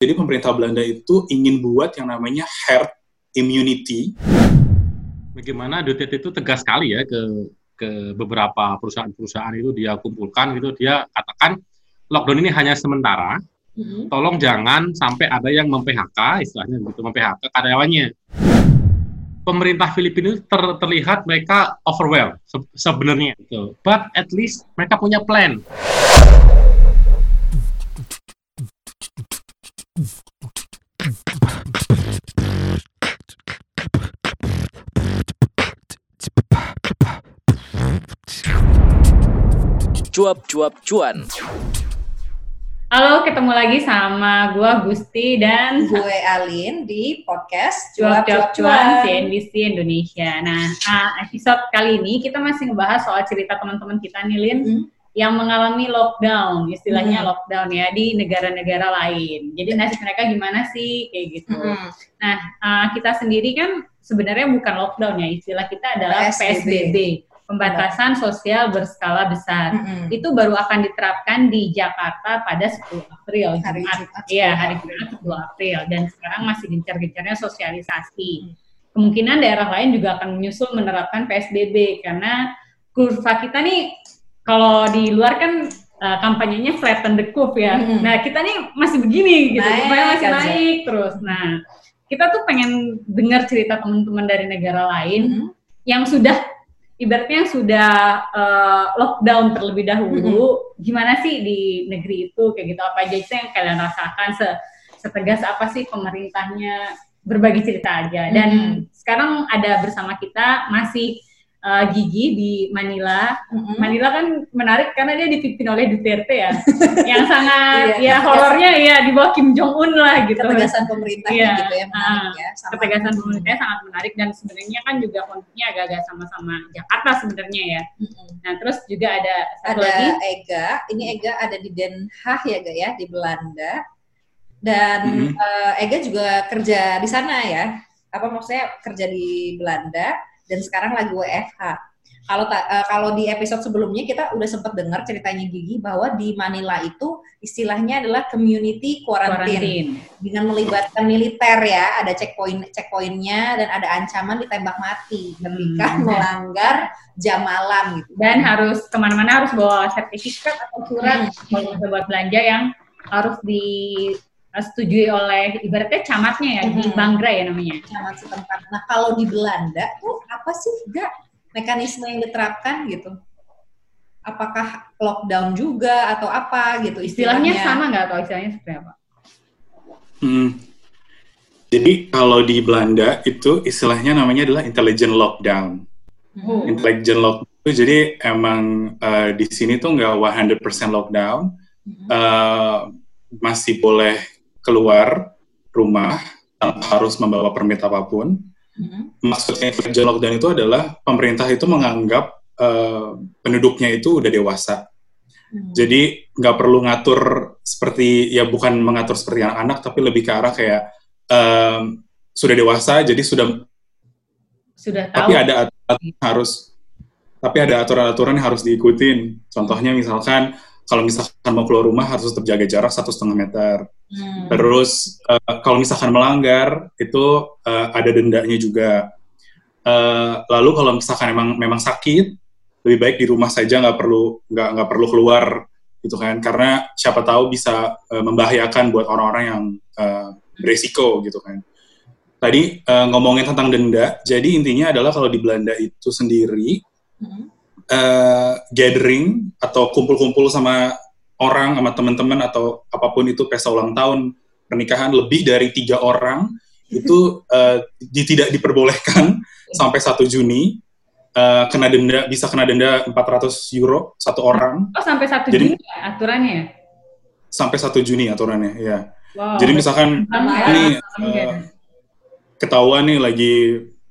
Jadi pemerintah Belanda itu ingin buat yang namanya herd immunity. Bagaimana Duterte itu tegas sekali ya ke ke beberapa perusahaan-perusahaan itu dia kumpulkan gitu dia katakan lockdown ini hanya sementara. Mm-hmm. Tolong jangan sampai ada yang mem-PHK istilahnya gitu mem-PHK karyawannya. Pemerintah Filipina ter, terlihat mereka overwhelmed se sebenarnya gitu. But at least mereka punya plan. Cuap-cuap cuan. Halo, ketemu lagi sama gua Gusti dan gue Alin di podcast Cuap-cuap cuan CNBC Indonesia. Nah, episode kali ini kita masih ngebahas soal cerita teman-teman kita nih, Lin. Hmm yang mengalami lockdown, istilahnya hmm. lockdown ya di negara-negara lain. Jadi nasib mereka gimana sih kayak gitu. Hmm. Nah, uh, kita sendiri kan sebenarnya bukan lockdown ya, istilah kita adalah PSBB, PSBB pembatasan sosial berskala besar. Hmm. Itu baru akan diterapkan di Jakarta pada 10 April, hari Jumat. Iya, hari Jumat 10 April dan sekarang masih gencar-gencarnya sosialisasi. Kemungkinan daerah lain juga akan menyusul menerapkan PSBB karena kurva kita nih kalau di luar kan uh, kampanyenya flatten the curve ya. Hmm. Nah, kita nih masih begini gitu, naik, masih aja. naik terus. Nah, kita tuh pengen dengar cerita teman-teman dari negara lain hmm. yang sudah ibaratnya yang sudah uh, lockdown terlebih dahulu, hmm. gimana sih di negeri itu kayak gitu apa aja sih yang kalian rasakan se setegas apa sih pemerintahnya berbagi cerita aja. Dan hmm. sekarang ada bersama kita masih uh, Gigi di Manila. Mm-hmm. Manila kan menarik karena dia dipimpin oleh Duterte ya, yang sangat iya, ya horornya ya di bawah Kim Jong Un lah gitu. Ketegasan pemerintah iya, gitu ya menarik uh, ya. Sama ketegasan pemerintahnya sangat menarik dan sebenarnya kan juga konfliknya agak-agak sama-sama Jakarta sebenarnya ya. Mm-hmm. Nah terus juga ada satu ada lagi. Ega, ini Ega ada di Den Haag ya ga ya di Belanda. Dan mm-hmm. uh, Ega juga kerja di sana ya. Apa maksudnya kerja di Belanda dan sekarang lagi WFH. Kalau uh, kalau di episode sebelumnya kita udah sempat dengar ceritanya Gigi bahwa di Manila itu istilahnya adalah community quarantine, quarantine. dengan melibatkan militer ya, ada checkpoint checkpointnya dan ada ancaman ditembak mati ketika hmm. melanggar jam malam gitu. Dan harus ke mana-mana harus bawa sertifikat atau surat hmm. buat belanja yang harus di setujui oleh ibaratnya camatnya ya hmm. di Banggra ya namanya. Camat setempat. Nah kalau di Belanda tuh apa sih enggak mekanisme yang diterapkan gitu? Apakah lockdown juga atau apa gitu istilahnya? Istilahnya sama nggak atau istilahnya seperti apa? Hmm. Jadi kalau di Belanda itu istilahnya namanya adalah intelligent lockdown. Hmm. Intelligent lockdown itu jadi emang uh, di sini tuh nggak 100% lockdown. Hmm. Uh, masih boleh keluar rumah tanpa harus membawa permit apa pun. Mm-hmm. Maksudnya kerja lockdown itu adalah pemerintah itu menganggap uh, penduduknya itu udah dewasa. Mm-hmm. Jadi nggak perlu ngatur seperti ya bukan mengatur seperti anak-anak, tapi lebih ke arah kayak um, sudah dewasa, jadi sudah sudah tahu. Tapi ada aturan harus tapi ada aturan-aturan yang harus diikutin. Contohnya misalkan kalau misalkan mau keluar rumah harus tetap jaga jarak satu setengah meter. Hmm. Terus uh, kalau misalkan melanggar itu uh, ada dendanya juga. Uh, lalu kalau misalkan memang memang sakit, lebih baik di rumah saja nggak perlu nggak nggak perlu keluar gitu kan karena siapa tahu bisa uh, membahayakan buat orang-orang yang uh, beresiko gitu kan. Tadi uh, ngomongin tentang denda, jadi intinya adalah kalau di Belanda itu sendiri hmm uh, gathering atau kumpul-kumpul sama orang sama teman-teman atau apa pun itu pesta ulang tahun pernikahan lebih dari tiga orang itu uh, di, tidak diperbolehkan sampai satu Juni uh, kena denda bisa kena denda 400 euro satu orang. Oh sampai satu Juni ya, aturannya? Ya? Sampai satu Juni aturannya ya. Wow, Jadi misalkan ini uh, ketahuan nih lagi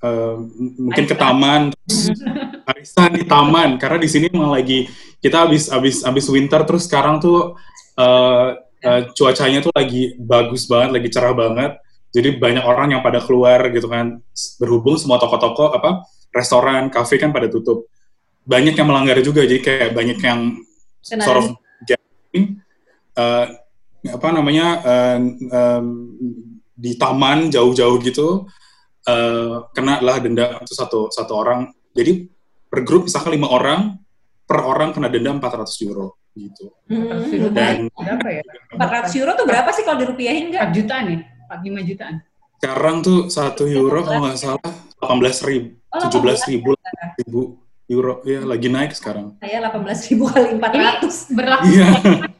uh, mungkin ke taman terus arisan di taman. Karena di sini emang lagi kita habis habis habis winter terus sekarang tuh uh, uh, cuacanya tuh lagi bagus banget lagi cerah banget. Jadi banyak orang yang pada keluar gitu kan. Berhubung semua toko-toko apa restoran kafe kan pada tutup. Banyak yang melanggar juga. Jadi kayak banyak yang sort of uh, apa namanya uh, um, di taman jauh-jauh gitu uh, kena lah denda satu satu orang. Jadi per grup misalkan lima orang per orang kena denda 400 euro gitu. Hmm. Dan berapa ya? 400 euro tuh berapa sih kalau dirupiahin enggak? 4 jutaan ya? 45 jutaan. Sekarang tuh satu euro kalau nggak salah 18 ribu, oh, 17 ribu, ribu euro ya lagi naik sekarang. Saya 18 ribu kali 400. Ini berlaku. Iya.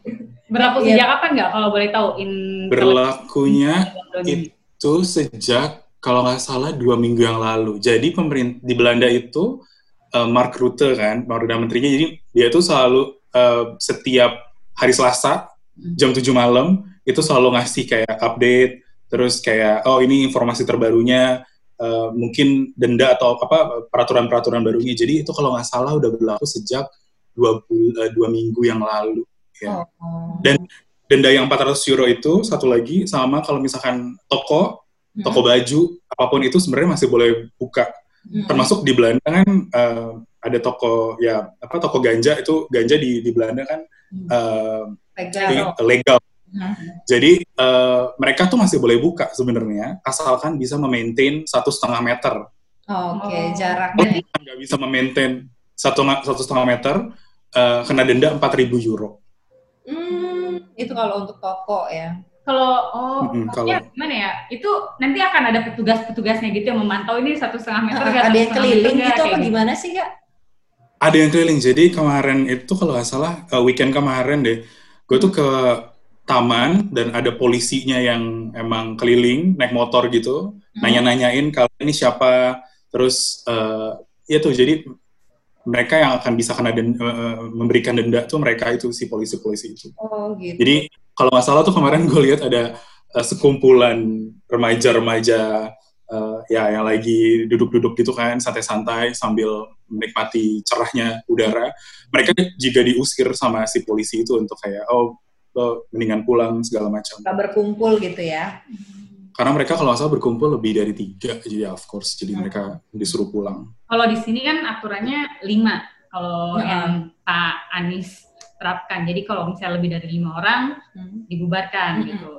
berlaku sejak yeah. kapan nggak kalau boleh tahu? In Berlakunya itu sejak kalau nggak salah dua minggu yang lalu. Jadi pemerintah di Belanda itu uh, Mark Rutte kan, perdana menterinya, jadi dia tuh selalu uh, setiap hari Selasa hmm. jam 7 malam itu selalu ngasih kayak update, terus kayak oh ini informasi terbarunya, uh, mungkin denda atau apa peraturan-peraturan barunya. Jadi itu kalau nggak salah udah berlaku sejak dua, uh, dua minggu yang lalu. Ya. Oh. Dan denda yang 400 euro itu satu lagi sama kalau misalkan toko. Toko baju, apa pun itu sebenarnya masih boleh buka Hmm. Termasuk di Belanda kan uh, ada toko ya apa toko ganja itu ganja di di Belanda kan uh, legal. legal. Hmm. Jadi uh, mereka tuh masih boleh buka sebenarnya asalkan bisa memaintain satu setengah meter. Oh, Oke, okay. oh. jaraknya. Nggak bisa memaintain satu satu setengah meter uh, kena denda empat ribu euro. Hmm, itu kalau untuk toko ya. Kalau oh mm-hmm, kalau... gimana ya? Itu nanti akan ada petugas-petugasnya gitu yang memantau ini satu setengah meter. Uh, ada yang keliling gitu apa gimana sih kak? Ada yang keliling. Jadi kemarin itu kalau nggak salah uh, weekend kemarin deh, gue tuh ke taman dan ada polisinya yang emang keliling naik motor gitu, hmm. nanya-nanyain kalau ini siapa, terus uh, ya tuh jadi mereka yang akan bisa kena denda, uh, memberikan denda tuh mereka itu si polisi-polisi itu. Oh gitu. Jadi kalau nggak salah tuh kemarin gue lihat ada uh, sekumpulan remaja-remaja uh, ya yang lagi duduk-duduk gitu kan santai-santai sambil menikmati cerahnya udara. Mereka juga diusir sama si polisi itu untuk kayak oh lo mendingan pulang segala macam. Gak berkumpul gitu ya? Karena mereka kalau nggak salah berkumpul lebih dari tiga, jadi of course, jadi hmm. mereka disuruh pulang. Kalau di sini kan aturannya lima, kalau hmm. yang Pak Anies terapkan. Jadi kalau misalnya lebih dari lima orang hmm. dibubarkan hmm. gitu.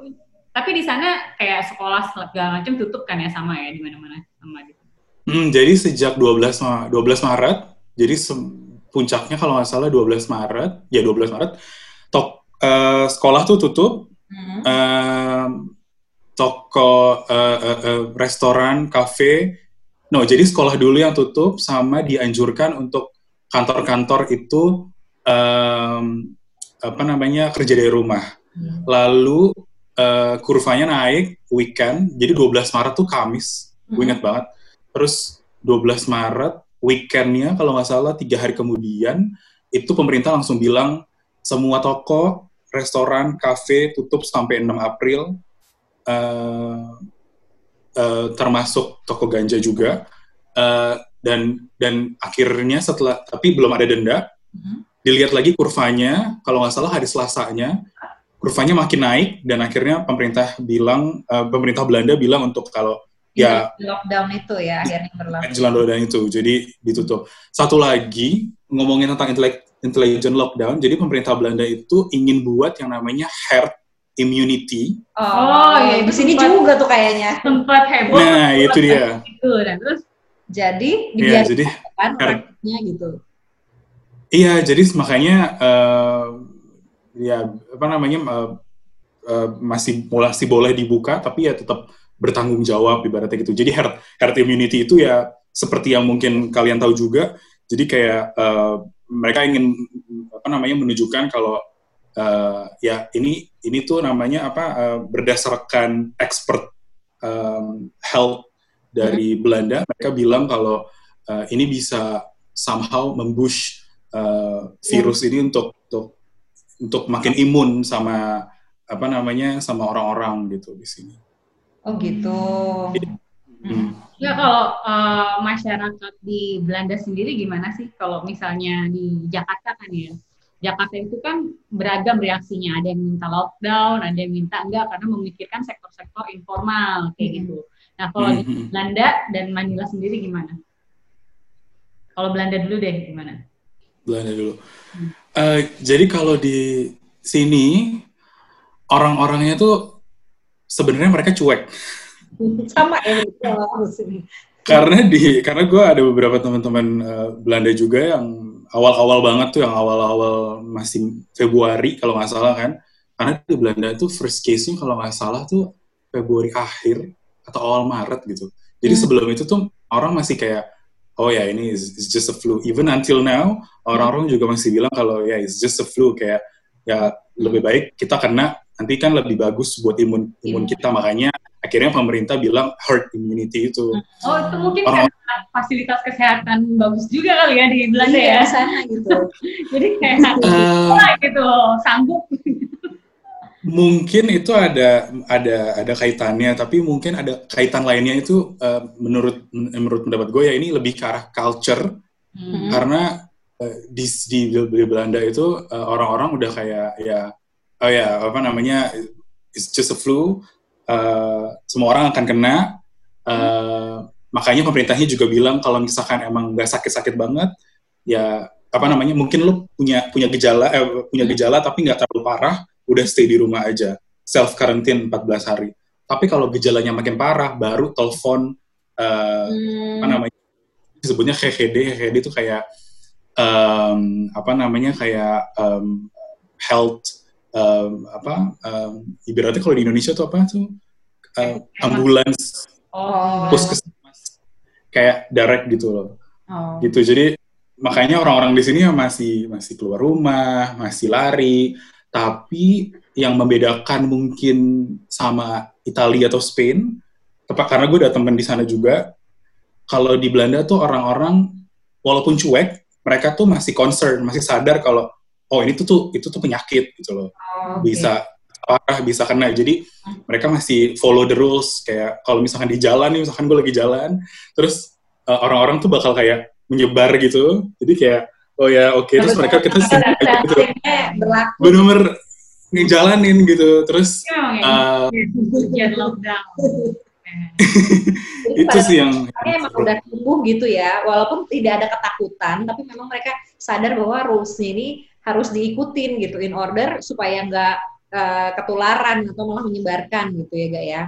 Tapi di sana kayak sekolah segala macam tutup kan ya sama ya di mana-mana sama gitu. Hmm, jadi sejak 12 12 Maret, jadi puncaknya kalau nggak salah 12 Maret, ya 12 Maret, tok uh, sekolah tuh tutup, hmm. uh, toko, uh, uh, uh, restoran, kafe, no, jadi sekolah dulu yang tutup sama dianjurkan untuk kantor-kantor itu um, apa namanya kerja dari rumah. Hmm. Lalu uh, kurvanya naik weekend, jadi 12 Maret tuh Kamis, hmm. gue inget banget. Terus 12 Maret weekendnya kalau nggak salah tiga hari kemudian itu pemerintah langsung bilang semua toko, restoran, kafe tutup sampai 6 April, uh, uh, termasuk toko ganja juga. Uh, dan dan akhirnya setelah tapi belum ada denda, hmm dilihat lagi kurvanya, kalau nggak salah hari Selasanya, kurvanya makin naik dan akhirnya pemerintah bilang, uh, pemerintah Belanda bilang untuk kalau ya lockdown itu ya akhirnya berlaku. Jelang lockdown itu, jadi ditutup. Satu lagi ngomongin tentang intelligent lockdown, jadi pemerintah Belanda itu ingin buat yang namanya herd immunity. Oh, oh iya, di sini juga tuh kayaknya. Tempat heboh. Nah, itu dia. Itu dan terus jadi ya, jadi, kan gitu. Iya, jadi makanya uh, ya apa namanya uh, uh, masih masih boleh dibuka, tapi ya tetap bertanggung jawab ibaratnya gitu. Jadi herd herd immunity itu ya seperti yang mungkin kalian tahu juga. Jadi kayak uh, mereka ingin apa namanya menunjukkan kalau uh, ya ini ini tuh namanya apa uh, berdasarkan expert um, health dari hmm. Belanda mereka bilang kalau uh, ini bisa somehow membush uh, virus ini untuk untuk untuk makin imun sama apa namanya sama orang-orang gitu di sini. Oh gitu. Hmm. Ya kalau uh, masyarakat di Belanda sendiri gimana sih kalau misalnya di Jakarta kan ya? Jakarta itu kan beragam reaksinya. Ada yang minta lockdown, ada yang minta enggak karena memikirkan sektor-sektor informal kayak hmm. gitu. Nah kalau hmm. di Belanda dan Manila sendiri gimana? Kalau Belanda dulu deh gimana? Belanda dulu. Uh, jadi kalau di sini orang-orangnya tuh sebenarnya mereka cuek. Sama ya Karena di karena gue ada beberapa teman-teman uh, Belanda juga yang awal-awal banget tuh yang awal-awal masih Februari kalau nggak salah kan. Karena di Belanda itu first case-nya kalau nggak salah tuh Februari akhir atau awal Maret gitu. Jadi hmm. sebelum itu tuh orang masih kayak oh ya ini is, just a flu. Even until now orang-orang juga masih bilang kalau ya it's just a flu kayak ya lebih baik kita kena nanti kan lebih bagus buat imun imun kita makanya akhirnya pemerintah bilang herd immunity itu. Oh itu mungkin orang, karena fasilitas kesehatan bagus juga kali ya di Belanda iya, ya. sana gitu. Jadi kayak uh, gitu sanggup mungkin itu ada ada ada kaitannya tapi mungkin ada kaitan lainnya itu uh, menurut menurut pendapat gue ya ini lebih ke arah culture mm-hmm. karena uh, di, di di Belanda itu uh, orang-orang udah kayak ya oh ya apa namanya it's just a flu uh, semua orang akan kena uh, mm-hmm. makanya pemerintahnya juga bilang kalau misalkan emang nggak sakit-sakit banget ya apa namanya mungkin lu punya punya gejala eh, punya gejala tapi nggak terlalu parah udah stay di rumah aja, self quarantine 14 hari. Tapi kalau gejalanya makin parah, baru telepon uh, hmm. apa namanya disebutnya HHD, HHD itu kayak um, apa namanya kayak um, health um, apa um, ibaratnya kalau di Indonesia tuh apa tuh uh, ambulans, oh. puskesmas kayak direct gitu loh, oh. gitu. Jadi makanya orang-orang di sini masih masih keluar rumah, masih lari tapi yang membedakan mungkin sama Italia atau Spain, tepat karena gue udah temen di sana juga, kalau di Belanda tuh orang-orang walaupun cuek, mereka tuh masih concern, masih sadar kalau oh ini tuh tuh itu tuh penyakit gitu loh, oh, okay. bisa parah bisa kena. Jadi mereka masih follow the rules kayak kalau misalkan di jalan nih, misalkan gue lagi jalan, terus uh, orang-orang tuh bakal kayak menyebar gitu, jadi kayak oh ya oke okay. terus mereka kita gitu benar-benar ngejalanin gitu terus uh, itu sih yang emang udah tumbuh gitu ya walaupun tidak ada ketakutan tapi memang mereka sadar bahwa rules ini harus diikutin gitu in order supaya nggak uh, ketularan atau malah menyebarkan gitu ya gak ya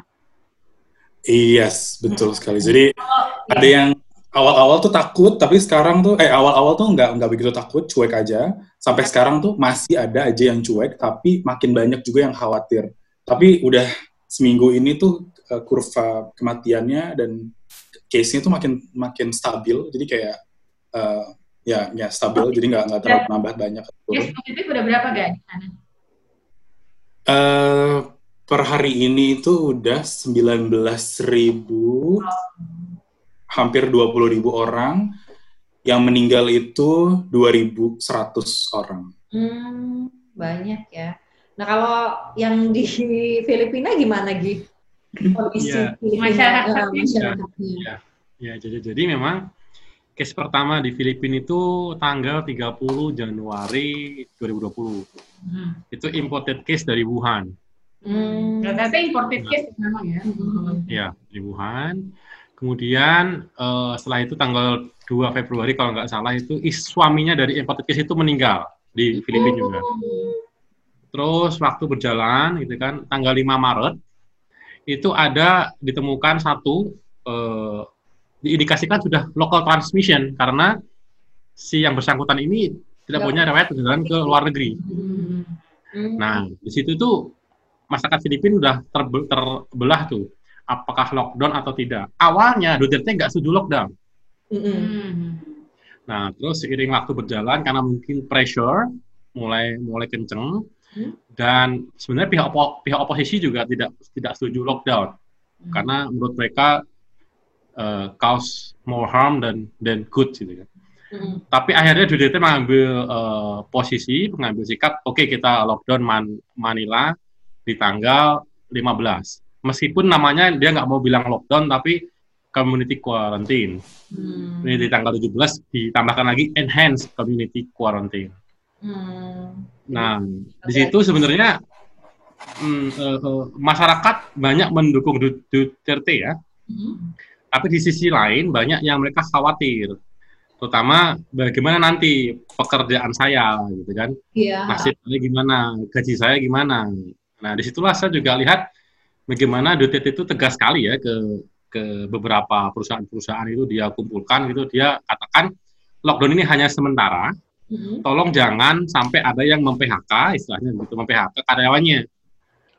Yes, betul sekali. Jadi oh, ada iya. yang awal-awal tuh takut, tapi sekarang tuh, eh awal-awal tuh nggak nggak begitu takut, cuek aja. Sampai sekarang tuh masih ada aja yang cuek, tapi makin banyak juga yang khawatir. Tapi udah seminggu ini tuh uh, kurva kematiannya dan case-nya tuh makin makin stabil, jadi kayak uh, ya ya stabil, jadi nggak nggak terlalu nambah banyak. Case positif udah berapa gak di sana? Uh, per hari ini itu udah 19 ribu. Oh hampir 20 ribu orang, yang meninggal itu 2.100 orang. Hmm, banyak ya. Nah kalau yang di Filipina gimana Gi? Kondisi ya. masyarakatnya. masyarakatnya. Ya, ya, jadi jadi memang case pertama di Filipina itu tanggal 30 Januari 2020. Hmm. Itu imported case dari Wuhan. Hmm. Ternyata imported case memang ya. Ya, di Wuhan. Kemudian uh, setelah itu tanggal 2 Februari kalau nggak salah itu is, suaminya dari case itu meninggal di Filipina juga. Terus waktu berjalan gitu kan tanggal 5 Maret itu ada ditemukan satu uh, diindikasikan sudah local transmission karena si yang bersangkutan ini tidak punya riwayat perjalanan ke luar negeri. Hmm. Nah, di situ tuh masyarakat Filipina udah terbelah tuh apakah lockdown atau tidak. Awalnya Duterte nggak setuju lockdown. Mm-hmm. Nah, terus seiring waktu berjalan karena mungkin pressure mulai mulai kenceng mm-hmm. dan sebenarnya pihak opo, pihak oposisi juga tidak tidak setuju lockdown mm-hmm. karena menurut mereka uh, cause more harm dan dan good gitu kan. Mm-hmm. Tapi akhirnya Duterte mengambil uh, posisi, mengambil sikap, oke okay, kita lockdown Man Manila di tanggal 15 meskipun namanya dia nggak mau bilang lockdown tapi community quarantine. Hmm. Ini di tanggal 17 ditambahkan lagi enhanced community quarantine. Hmm. Nah, okay. di situ sebenarnya uh, uh, masyarakat banyak mendukung Duterte ya. Hmm. Tapi di sisi lain banyak yang mereka khawatir. Terutama bagaimana nanti pekerjaan saya gitu kan. Yeah. Nasibnya gimana, gaji saya gimana. Nah di situlah saya juga lihat bagaimana Dutet itu tegas sekali ya ke ke beberapa perusahaan-perusahaan itu dia kumpulkan gitu dia katakan lockdown ini hanya sementara hmm tolong jangan sampai ada yang mem-PHK istilahnya gitu mem-PHK karyawannya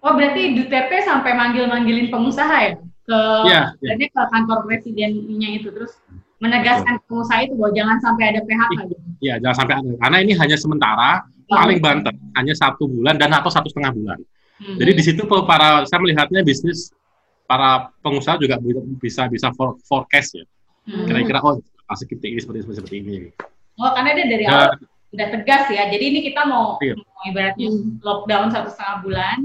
oh berarti Duterte sampai manggil-manggilin pengusaha ya ke yeah, yeah. ke kantor presidennya itu terus menegaskan Betul. pengusaha itu bahwa jangan sampai ada PHK gitu. Iya, jangan sampai ada. Karena ini hanya sementara, oh. paling banter hanya satu bulan dan atau satu setengah bulan. Hmm. Jadi di situ para saya melihatnya bisnis para pengusaha juga bisa bisa for, forecast ya. Hmm. Kira-kira oh asik kita ini seperti seperti, seperti ini. Oh karena dia dari awal sudah tegas ya. Jadi ini kita mau, iya. mau ibaratnya hmm. lockdown satu setengah bulan.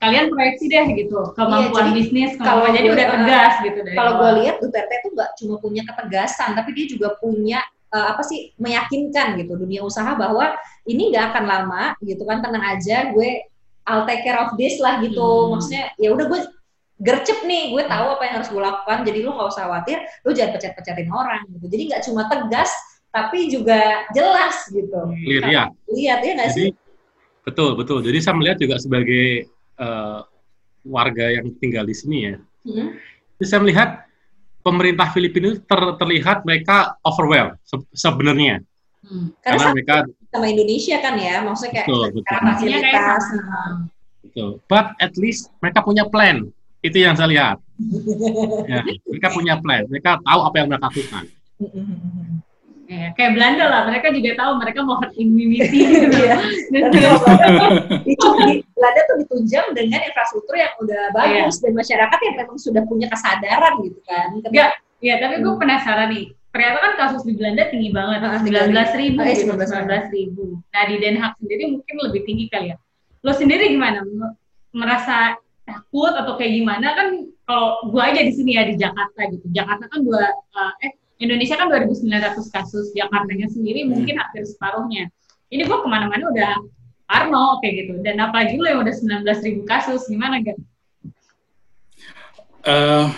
Kalian proyeksi deh gitu kemampuan iya, bisnis, kalau jadi udah tegas gitu. Kalau gue lihat Duterte itu nggak cuma punya ketegasan, tapi dia juga punya uh, apa sih meyakinkan gitu dunia usaha bahwa ini nggak akan lama gitu kan tenang aja gue I'll take care of this lah gitu. Hmm. maksudnya ya udah gue gercep nih gue tahu apa yang harus gue lakukan. Jadi lu nggak usah khawatir lu jangan pecet-pecetin orang gitu. Jadi nggak cuma tegas tapi juga jelas gitu. Lihat ya. Lihat ya nggak sih? betul betul. Jadi saya melihat juga sebagai uh, warga yang tinggal di sini ya. Hmm. jadi saya melihat pemerintah Filipina ter, terlihat mereka overwhelmed se sebenarnya. Hmm. karena, karena mereka sama Indonesia kan ya maksudnya kayak betul, betul. fasilitas betul but at least mereka punya plan itu yang saya lihat. ya, mereka punya plan, mereka tahu apa yang mereka lakukan. Ya, kayak Belanda lah, mereka juga tahu mereka mau herd immunity. Iya. gitu. Belanda tuh ditunjang dengan infrastruktur yang udah bagus yeah. dan masyarakat yang memang sudah punya kesadaran gitu kan. Enggak, ya tapi gue penasaran nih. Ternyata kan kasus di Belanda tinggi banget, sembilan belas ribu, iya, sembilan belas ribu. Nah di Den Haag sendiri mungkin lebih tinggi kali ya. Lo sendiri gimana? Merasa takut atau kayak gimana kan kalau gua aja di sini ya di Jakarta gitu. Jakarta kan dua uh, eh Indonesia kan 2.900 kasus, Jakartanya sendiri hmm. mungkin hampir separuhnya. Ini gua ke mana-mana udah Arno kayak gitu. Dan apalagi lo yang udah 19.000 kasus, gimana gak? Uh,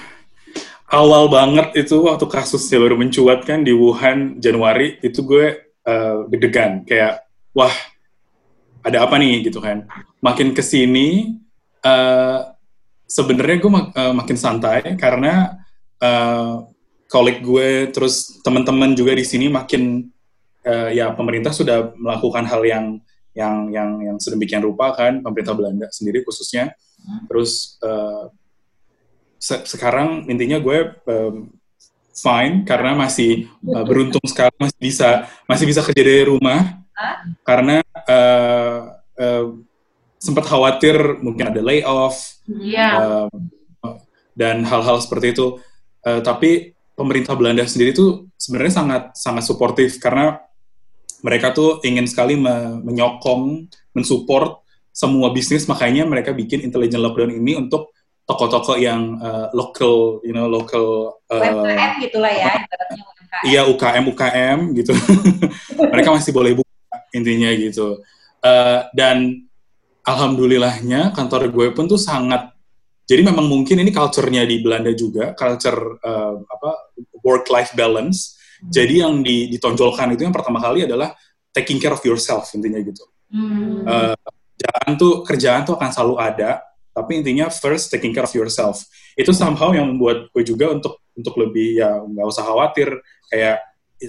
awal banget itu waktu kasusnya baru mencuat kan di Wuhan Januari itu gue uh, deg-degan. Kayak wah ada apa nih? Gitu kan. Makin ke sini uh, sebenarnya gue mak uh, makin santai karena uh, gue terus teman-teman juga di sini makin uh, ya pemerintah sudah melakukan hal yang yang yang yang sedemikian rupa kan pemerintah Belanda sendiri khususnya. Terus uh, se sekarang intinya gue um, fine karena masih uh, beruntung sekali masih bisa masih bisa kerja dari rumah karena uh, uh, sempat khawatir mungkin ada layoff yeah. uh, dan hal-hal seperti itu. Uh, tapi pemerintah Belanda sendiri itu sebenarnya sangat sangat suportif karena mereka tuh ingin sekali me menyokong, mensupport semua bisnis makanya mereka bikin intelligent lockdown ini untuk toko-toko yang uh, local, you know, local uh, UMKM gitulah ya, Iya UKM UKM gitu. mereka masih boleh buka intinya gitu. Uh, dan alhamdulillahnya kantor gue pun tuh sangat jadi memang mungkin ini culture-nya di Belanda juga culture uh, apa work life balance hmm. jadi yang ditonjolkan itu yang pertama kali adalah taking care of yourself intinya gitu hmm. uh, kerjaan tuh kerjaan tuh akan selalu ada tapi intinya first taking care of yourself. Itu somehow yang membuat gue juga untuk untuk lebih ya nggak usah khawatir. Kayak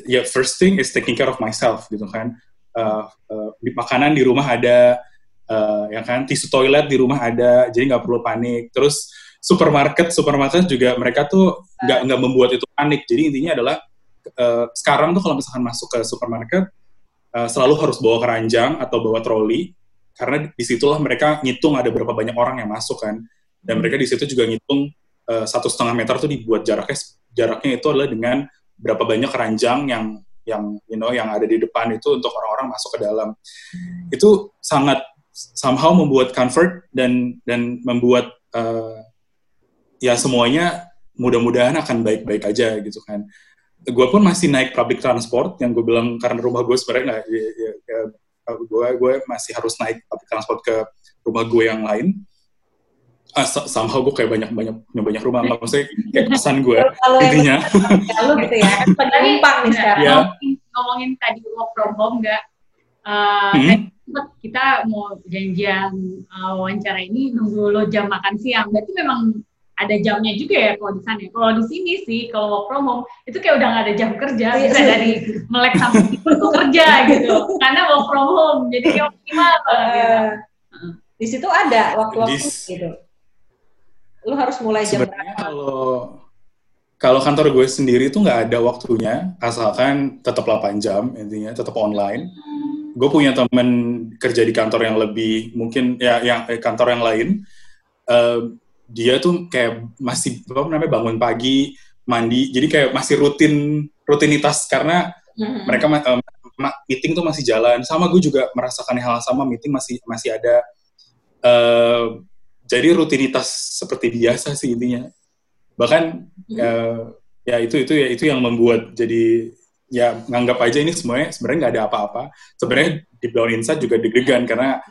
ya first thing is taking care of myself gitu kan. Uh, uh, makanan di rumah ada uh, ya kan. Tisu toilet di rumah ada jadi nggak perlu panik. Terus supermarket supermarket juga mereka tuh nggak nggak membuat itu panik. Jadi intinya adalah uh, sekarang tuh kalau misalkan masuk ke supermarket uh, selalu harus bawa keranjang atau bawa troli karena di situlah mereka ngitung ada berapa banyak orang yang masuk kan dan mereka di situ juga ngitung satu setengah meter tuh dibuat jaraknya jaraknya itu adalah dengan berapa banyak keranjang yang yang you know yang ada di depan itu untuk orang-orang masuk ke dalam itu sangat somehow membuat comfort dan dan membuat uh, ya semuanya mudah-mudahan akan baik-baik aja gitu kan. Gue pun masih naik public transport yang gue bilang karena rumah gue sebenarnya nggak ya, ya, ya, gue gue masih harus naik public transport ke rumah gue yang lain. Ah, somehow gue kayak banyak banyak banyak rumah nggak maksudnya kayak pesan gue intinya. Kalau gitu ya, penumpang nih sekarang. Ya. Ngomongin tadi work from home nggak? Uh, hmm? sempet kita mau janjian uh, wawancara ini nunggu lo jam makan siang. Berarti memang ada jamnya juga ya kalau di sana. Kalau di sini sih kalau work from home itu kayak udah nggak ada jam kerja, iya. bisa dari melek sampai itu kerja gitu. Karena work from home, jadi kayak optimal banget. Uh, gitu. Di situ ada waktu-waktu gitu. Lu harus mulai jam berapa? Kalau kalau kantor gue sendiri tuh nggak ada waktunya, asalkan tetap 8 jam intinya, tetap online. Hmm. Gue punya temen kerja di kantor yang lebih mungkin ya yang eh, kantor yang lain. Uh, dia tuh kayak masih apa namanya bangun pagi, mandi, jadi kayak masih rutin rutinitas karena hmm. mereka uh, meeting tuh masih jalan. Sama gue juga merasakan hal sama meeting masih masih ada. Uh, jadi rutinitas seperti biasa sih intinya bahkan hmm. uh, ya itu itu ya itu yang membuat jadi ya nganggap aja ini semuanya sebenarnya nggak ada apa-apa sebenarnya di down inside juga deg-degan karena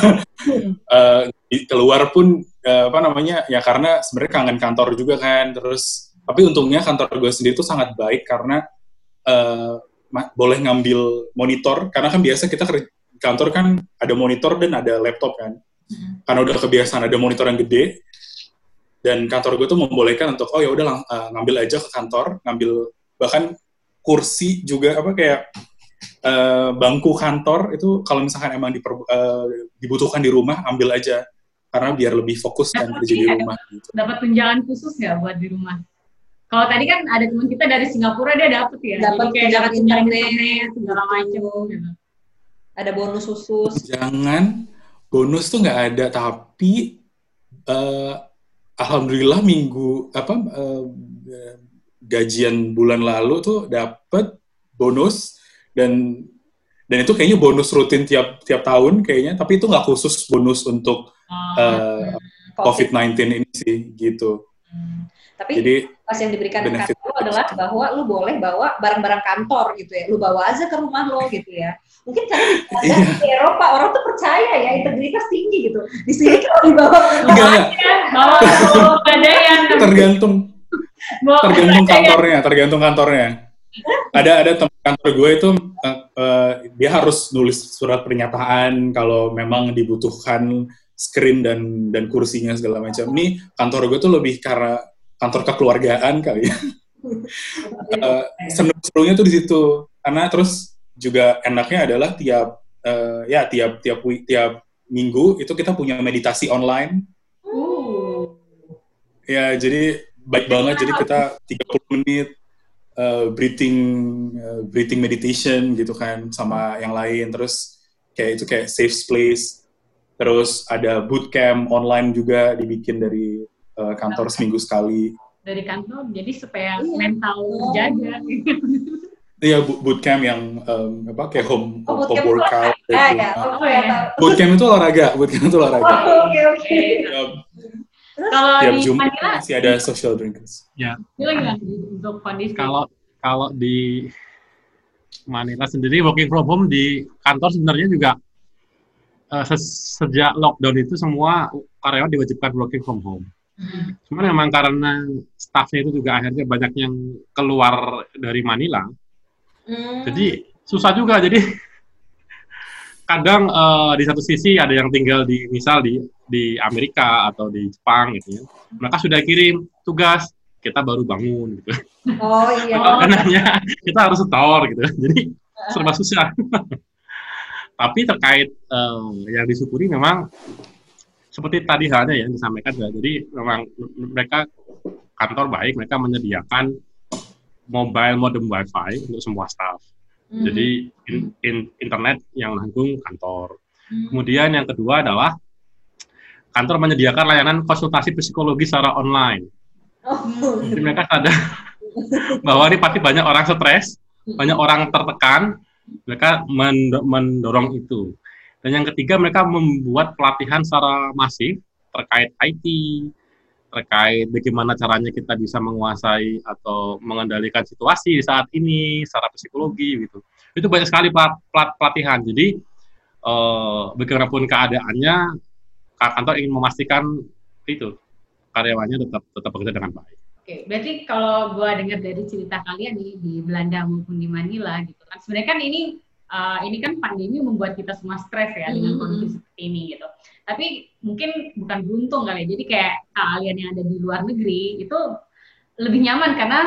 uh, keluar pun uh, apa namanya ya karena sebenarnya kangen kantor juga kan terus tapi untungnya kantor gue sendiri tuh sangat baik karena uh, boleh ngambil monitor karena kan biasa kita ke kantor kan ada monitor dan ada laptop kan hmm. karena udah kebiasaan ada monitor yang gede dan kantor gue tuh membolehkan untuk oh ya udah uh, ngambil aja ke kantor ngambil bahkan kursi juga apa kayak uh, bangku kantor itu kalau misalkan emang diper, uh, dibutuhkan di rumah ambil aja. Karena biar lebih fokus dan kerja di rumah gitu. dapat tunjangan khusus nggak buat di rumah? Kalau tadi kan ada teman kita dari Singapura dia dapet ya? Dapat kayak dapat tunjangan internet segala macam gitu. ada bonus khusus. Jangan bonus tuh nggak ada tapi uh, alhamdulillah minggu apa uh, gajian bulan lalu tuh dapat bonus dan dan itu kayaknya bonus rutin tiap tiap tahun kayaknya tapi itu nggak khusus bonus untuk uh, COVID-19 ini sih gitu. Hmm. Tapi Jadi, pas yang diberikan kantor adalah bahwa lu boleh bawa barang-barang kantor gitu ya, lu bawa aja ke rumah lo gitu ya. Mungkin karena di, iya. di Eropa orang tuh percaya ya integritas tinggi gitu. Di sini kalau dibawa enggak, bawa ada yang tergantung tergantung kantornya, tergantung kantornya. ada ada tempat kantor gue itu uh, uh, dia harus nulis surat pernyataan kalau memang dibutuhkan screen dan dan kursinya segala macam. Ini kantor gue tuh lebih karena kantor kekeluargaan kali ya. uh, seru-serunya tuh di situ karena terus juga enaknya adalah tiap uh, ya tiap tiap tiap minggu itu kita punya meditasi online. Uh. Ya jadi baik banget jadi kita 30 menit uh, breathing uh, breathing meditation gitu kan sama yang lain terus kayak itu kayak safe place terus ada bootcamp online juga dibikin dari uh, kantor seminggu sekali. Dari kantor, jadi supaya iya. mental jaga. Iya, bootcamp yang um, apa kayak home oh, home workout. Ah, ya. oh, ya. Bootcamp itu olahraga, bootcamp itu olahraga. Oh, oke oke. Kalau di Manila masih ada social drinkers. Ya. untuk kondisi. Kalau kalau di Manila sendiri working from home di kantor sebenarnya juga uh, sejak lockdown itu semua karyawan diwajibkan working from home. Hmm. Cuman memang karena staffnya itu juga akhirnya banyak yang keluar dari Manila, hmm. jadi susah juga. Jadi kadang uh, di satu sisi ada yang tinggal di misal di di Amerika atau di Jepang gitu ya, mereka sudah kirim tugas kita baru bangun gitu. Oh iya. Karena kita harus setor gitu, jadi serba susah. Tapi terkait uh, yang disyukuri memang seperti tadi halnya yang disampaikan ya. Jadi memang mereka kantor baik, mereka menyediakan mobile modem wifi untuk semua staff. Mm-hmm. Jadi in, in, internet yang nanggung kantor. Mm-hmm. Kemudian yang kedua adalah kantor menyediakan layanan konsultasi psikologi secara online. Oh. Jadi mereka sadar bahwa ini pasti banyak orang stres, banyak orang tertekan, mereka mendorong itu. Dan yang ketiga mereka membuat pelatihan secara masif terkait IT, terkait bagaimana caranya kita bisa menguasai atau mengendalikan situasi di saat ini secara psikologi gitu. Itu banyak sekali pelat, pelat, pelatihan. Jadi eh, bagaimanapun keadaannya, kantor ingin memastikan itu karyawannya tetap tetap bekerja dengan baik. Oke, berarti kalau gue dengar dari cerita kalian nih di Belanda maupun di Manila gitu kan, sebenarnya kan ini uh, ini kan pandemi membuat kita semua stres ya mm -hmm. dengan kondisi seperti ini gitu. Tapi mungkin bukan beruntung kali ya. Jadi kayak kalian yang ada di luar negeri itu lebih nyaman karena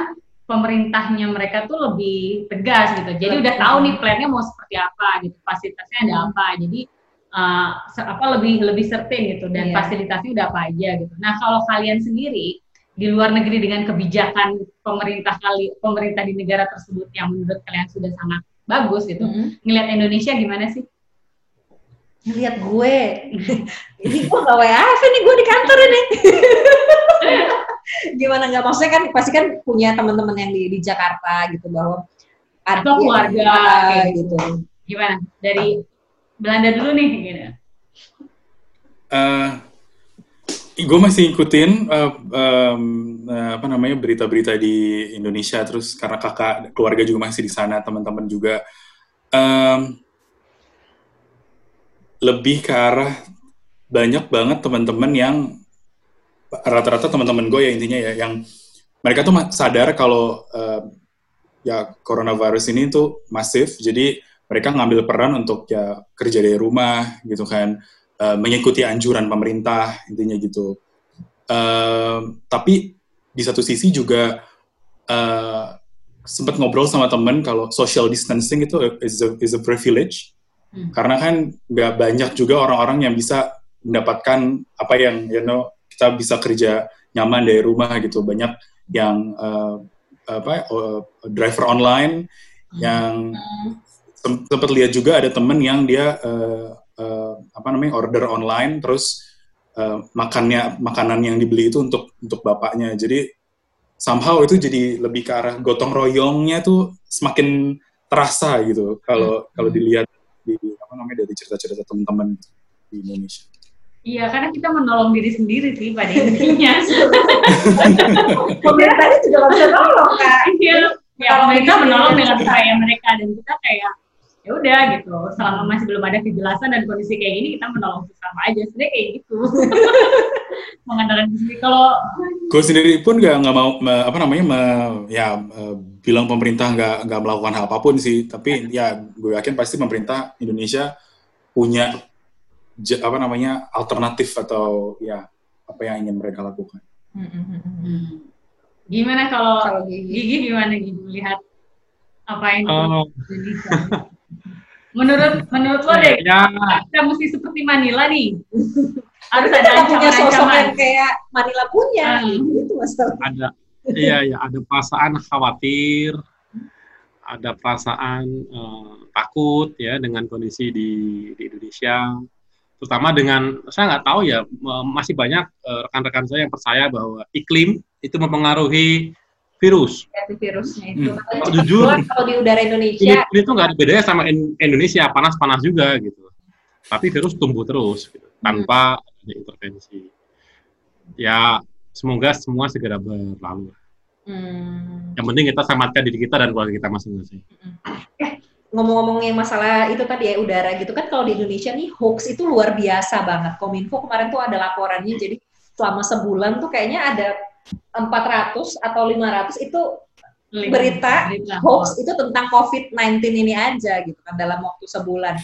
pemerintahnya mereka tuh lebih tegas gitu. Jadi udah tahu nih plannya mau seperti apa gitu, fasilitasnya ada hmm. apa. Jadi uh, apa lebih lebih certain gitu dan yeah. fasilitasnya udah apa aja gitu. Nah kalau kalian sendiri di luar negeri dengan kebijakan pemerintah kali pemerintah di negara tersebut yang menurut kalian sudah sangat bagus gitu, mm ngelihat Indonesia gimana sih? Ngelihat gue, ini gue gak WAF nih gue di kantor ini. gimana nggak maksudnya kan pasti kan punya teman-teman yang di, di Jakarta gitu bahwa ada keluarga gitu. gitu. Gimana dari Belanda dulu nih gitu. Uh, gue masih ikutin uh, um, uh, apa namanya berita-berita di Indonesia terus karena kakak keluarga juga masih di sana teman-teman juga um, lebih ke arah banyak banget teman-teman yang rata-rata teman-teman gue ya intinya ya yang mereka tuh sadar kalau uh, ya coronavirus ini tuh masif jadi mereka ngambil peran untuk ya kerja dari rumah gitu kan uh, mengikuti anjuran pemerintah intinya gitu. Uh, tapi di satu sisi juga uh, sempat ngobrol sama temen kalau social distancing itu is a, is a privilege hmm. karena kan nggak banyak juga orang-orang yang bisa mendapatkan apa yang you know kita bisa kerja nyaman dari rumah gitu banyak yang uh, apa uh, driver online hmm. yang sempat lihat juga ada temen yang dia uh, uh, apa namanya order online terus uh, makannya makanan yang dibeli itu untuk untuk bapaknya jadi somehow itu jadi lebih ke arah gotong royongnya tuh semakin terasa gitu kalau hmm. kalau dilihat di apa namanya dari cerita-cerita teman-teman di Indonesia. Iya, karena kita menolong diri sendiri sih pada intinya. Pemerintahnya juga nggak bisa nolong, Kak. Iya, ya pemerintah menolong dengan cara mereka dan kita kayak ya udah gitu selama masih belum ada kejelasan dan kondisi kayak gini kita menolong sesama aja sebenarnya kayak gitu mengandalkan sendiri kalau gue sendiri pun gak nggak mau apa namanya me, ya bilang pemerintah nggak nggak melakukan hal apa pun sih tapi ya gue yakin pasti pemerintah Indonesia punya apa namanya alternatif atau ya apa yang ingin mereka lakukan. Hmm. hmm, hmm, hmm. Gimana kalau, kalau gigi. gigi gimana gigi lihat apa yang oh. menurut menurut lo deh ya. kita mesti seperti Manila nih harus ada punya sosok yang kayak Manila punya hmm. itu masalah ada iya ya ada perasaan khawatir ada perasaan uh, takut ya dengan kondisi di di Indonesia terutama dengan saya nggak tahu ya masih banyak eh, rekan-rekan saya yang percaya bahwa iklim itu mempengaruhi virus. Ya, virusnya itu. Hmm. Kalau jujur, kalau di udara Indonesia ini, ini tuh nggak ada bedanya sama Indonesia panas-panas juga gitu. Tapi virus tumbuh terus gitu, tanpa hmm. ada intervensi. Ya semoga semua segera berlalu. Hmm. Yang penting kita selamatkan diri kita dan keluarga kita masing-masing. Hmm. Eh, ngomong-ngomongin masalah itu tadi ya udara gitu kan kalau di Indonesia nih hoax itu luar biasa banget. Kominfo kemarin tuh ada laporannya jadi selama sebulan tuh kayaknya ada 400 atau 500 itu berita, berita hoax itu tentang COVID-19 ini aja gitu kan dalam waktu sebulan.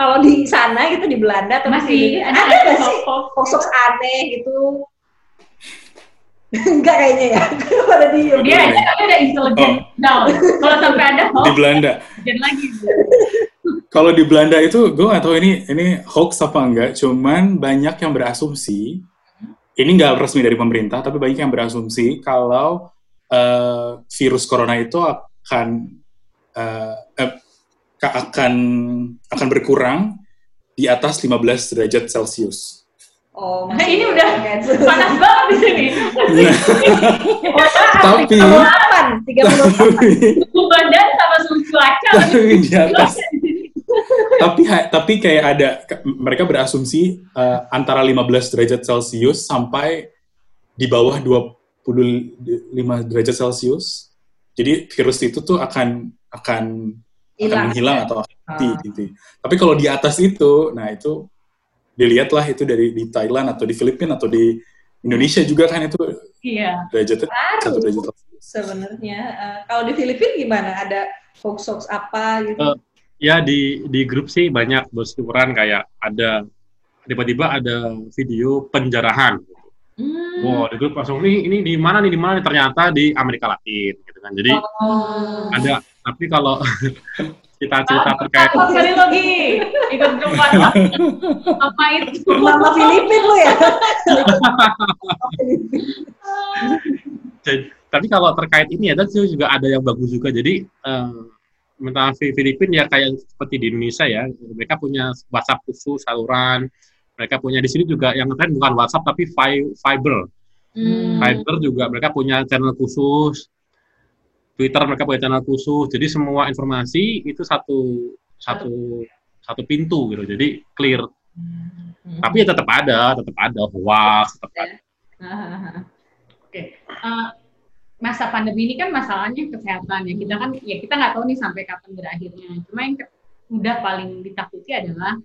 Kalau di sana gitu di Belanda atau masih ada, ada sih hoax-hoax aneh gitu Enggak kayaknya ya. Pada di Dia aja tapi ada intelijen. Oh. kalau sampai ada hoax. Di Belanda. lagi. kalau di Belanda itu gue gak tahu ini ini hoax apa enggak. Cuman banyak yang berasumsi. Ini nggak resmi dari pemerintah, tapi banyak yang berasumsi kalau uh, virus corona itu akan uh, uh, akan akan berkurang di atas 15 derajat Celcius. Oh, nah, ini udah panas banget di sini. Nah, tapi tiga puluh badan sama suhu cuaca. di atas. tapi tapi kayak ada mereka berasumsi uh, antara 15 derajat Celcius sampai di bawah 25 derajat Celcius. Jadi virus itu tuh akan akan akan menghilang atau mati ah. gitu. Tapi kalau di atas itu, nah itu dilihatlah itu dari di Thailand atau di Filipina atau di Indonesia juga kan itu iya. derajatnya satu derajat sebenarnya uh, kalau di Filipina gimana ada hoax hoax apa gitu uh, Ya di di grup sih banyak bersyukuran kayak ada tiba-tiba ada video penjarahan. Hmm. Wow, di grup langsung nih ini di mana nih di mana nih ternyata di Amerika Latin gitu kan. Jadi oh. ada tapi kalau kita cerita terkait. Apa? Sekali lagi. Ikut grup apa itu? Nama Filipin lu ya? Tapi kalau terkait ini ada juga ada yang bagus juga. Jadi uh, mentah Filipina ya kayak seperti di Indonesia ya. Mereka punya WhatsApp khusus saluran. Mereka punya di sini juga yang keren bukan WhatsApp tapi Fiber. Hmm. Fiber juga mereka punya channel khusus Twitter mereka punya channel khusus. Jadi semua informasi itu satu satu satu pintu gitu. Jadi clear. Hmm. Tapi ya tetap ada, tetap ada hoax, tetap ada. Oke. Okay. Uh, eh, masa pandemi ini kan masalahnya kesehatan ya. Kita kan ya kita nggak tahu nih sampai kapan berakhirnya. Cuma yang udah paling ditakuti adalah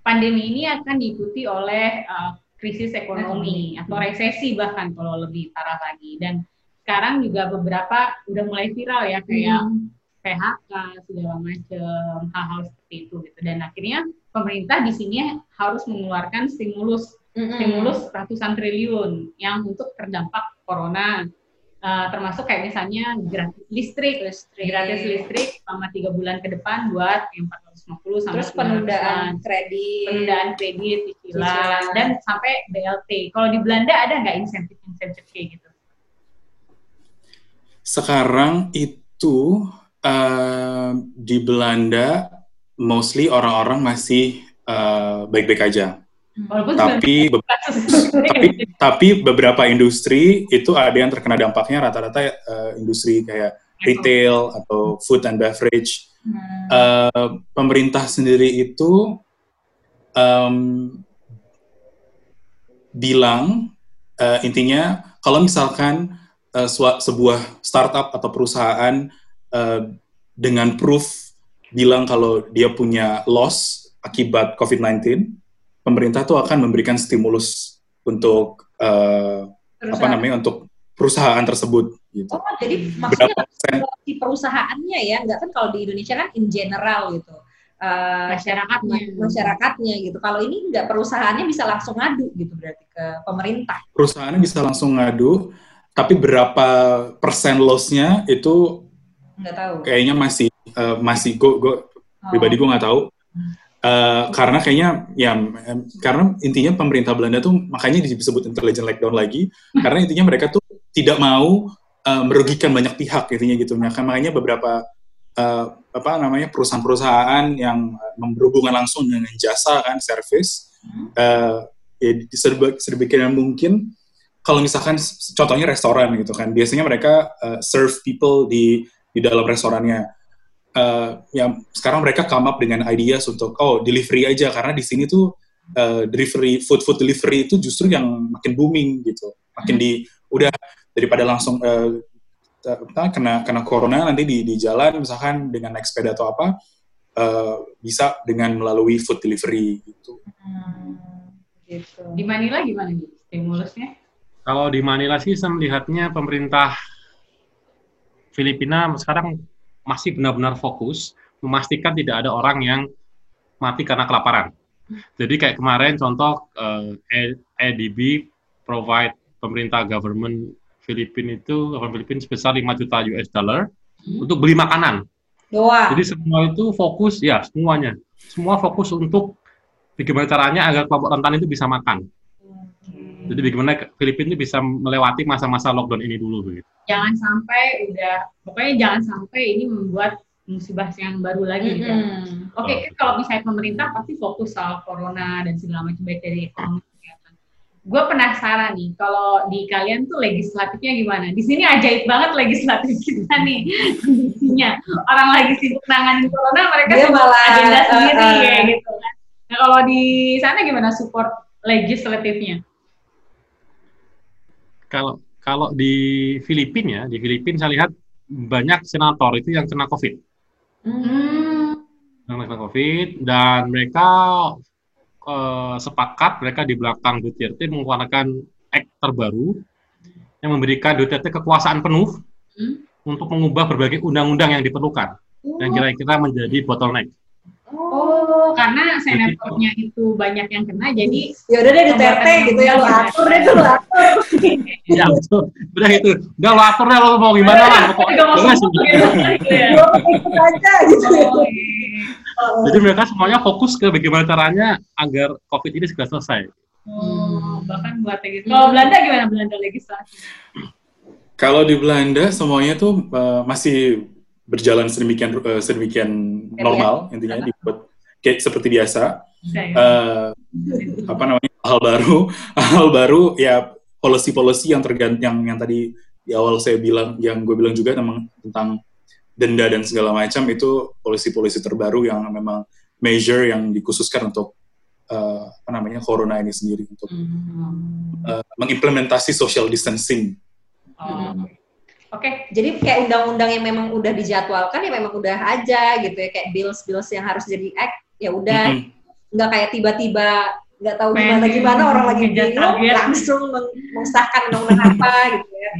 pandemi ini akan diikuti oleh uh, krisis ekonomi atau resesi bahkan kalau lebih parah lagi dan sekarang juga beberapa udah mulai viral ya kayak hmm. PHK segala macam hal-hal seperti itu gitu. Dan akhirnya pemerintah di sini harus mengeluarkan stimulus hmm. stimulus ratusan triliun yang untuk terdampak corona. Uh, termasuk kayak misalnya gratis listrik, listrik. Gratis listrik selama tiga bulan ke depan buat yang 450 sampai terus penundaan kredit. Penundaan kredit cicilan dan sampai BLT kalau di Belanda ada nggak insentif insentif kayak gitu sekarang itu uh, di Belanda mostly orang-orang masih uh, baik-baik aja. Walaupun tapi, be tapi tapi beberapa industri itu ada yang terkena dampaknya rata-rata uh, industri kayak retail atau food and beverage. Hmm. Uh, pemerintah sendiri itu um, bilang uh, intinya kalau misalkan uh, sebuah startup atau perusahaan uh, dengan proof bilang kalau dia punya loss akibat COVID-19, pemerintah tuh akan memberikan stimulus untuk uh, apa namanya untuk perusahaan tersebut. Gitu. Oh, jadi maksudnya di perusahaannya ya, nggak kan kalau di Indonesia kan in general gitu. Uh, masyarakatnya masyarakatnya gitu. Kalau ini nggak perusahaannya bisa langsung ngadu gitu berarti ke pemerintah. Perusahaannya bisa langsung ngadu tapi berapa persen lossnya itu nggak tahu. kayaknya masih uh, masih gue gue oh. pribadi gue nggak tahu. Uh, karena kayaknya ya karena intinya pemerintah Belanda tuh makanya disebut intelligent lockdown lagi karena intinya mereka tuh tidak mau uh, merugikan banyak pihak intinya gitu. Nah, makanya beberapa uh, apa namanya perusahaan-perusahaan yang berhubungan langsung dengan jasa kan service uh, ya sedemikian mungkin kalau misalkan contohnya restoran gitu kan, biasanya mereka uh, serve people di di dalam restorannya. Uh, ya sekarang mereka come up dengan ideas untuk oh delivery aja karena di sini tuh uh, delivery food food delivery itu justru yang makin booming gitu, makin di udah daripada langsung uh, kena kena corona nanti di di jalan misalkan dengan naik sepeda atau apa uh, bisa dengan melalui food delivery gitu. Hmm, gitu. Di Manila gimana nih stimulusnya? Kalau di Manila sih saya melihatnya pemerintah Filipina sekarang masih benar-benar fokus memastikan tidak ada orang yang mati karena kelaparan. Jadi kayak kemarin contoh eh, EDB provide pemerintah government Filipina itu government Filipina sebesar 5 juta US dollar hmm. untuk beli makanan. Doa. Jadi semua itu fokus ya semuanya. Semua fokus untuk bagaimana caranya agar kelompok rentan itu bisa makan. Jadi bagaimana Filipina bisa melewati masa-masa lockdown ini dulu begitu. Jangan sampai udah pokoknya jangan sampai ini membuat musibah yang baru lagi mm -hmm. Oke, okay, oh. kalau misalnya pemerintah pasti fokus soal corona dan segala macam baik dari ekonomi kesehatan. Gue penasaran nih, kalau di kalian tuh legislatifnya gimana? Di sini ajaib banget legislatif kita nih kondisinya. Orang lagi sibuk nanganin corona, mereka Dia malah agenda sendiri uh, uh, ya gitu kan. Nah kalau di sana gimana support legislatifnya? Kalau kalau di Filipina ya, di Filipina saya lihat banyak senator itu yang kena COVID. Hmm. Yang kena COVID dan mereka uh, sepakat mereka di belakang Duterte mengeluarkan act terbaru yang memberikan Duterte kekuasaan penuh hmm. untuk mengubah berbagai undang-undang yang diperlukan oh. yang kira-kira menjadi bottleneck. Karena senatornya itu banyak yang kena, jadi ya udah deh Duterte gitu ya, lo atur deh tuh, lo atur. Iya, betul. Udah itu. Udah lo atur deh lo mau gimana lah. Pokoknya. Ikut aja gitu. Iya. Jadi mereka semuanya fokus ke bagaimana caranya agar COVID ini segera selesai. Oh, bahkan buat gitu. Kalau Belanda gimana Belanda legislasi? Kalau di Belanda semuanya tuh uh, masih berjalan sedemikian uh, sedemikian normal intinya dibuat kayak seperti biasa. Uh, apa namanya hal baru hal baru ya policy-policy yang tergantung yang yang tadi di awal saya bilang yang gue bilang juga memang tentang denda dan segala macam itu polisi-polisi terbaru yang memang measure yang dikhususkan untuk uh, apa namanya corona ini sendiri untuk uh, mengimplementasi social distancing. Oh. Oke, okay. jadi kayak undang-undang yang memang udah dijadwalkan ya memang udah aja gitu ya kayak bills-bills yang harus jadi act ya udah mm -hmm. nggak kayak tiba-tiba nggak tahu gimana gimana orang lagi bingung langsung mengesahkan undang-undang apa gitu ya.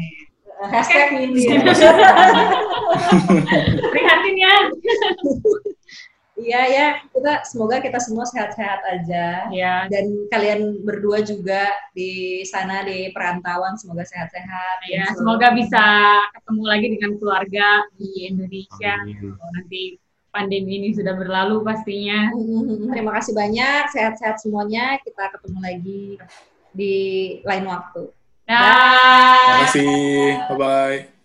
Hashtag okay. ini. Prihatin ya. Iya ya, kita semoga kita semua sehat-sehat aja. Ya. Dan kalian berdua juga di sana di perantauan semoga sehat-sehat. Ya, semoga bisa ketemu lagi dengan keluarga di Indonesia. Amin. Nanti pandemi ini sudah berlalu pastinya. Terima kasih banyak, sehat-sehat semuanya. Kita ketemu lagi di lain waktu. Terima kasih. Bye bye.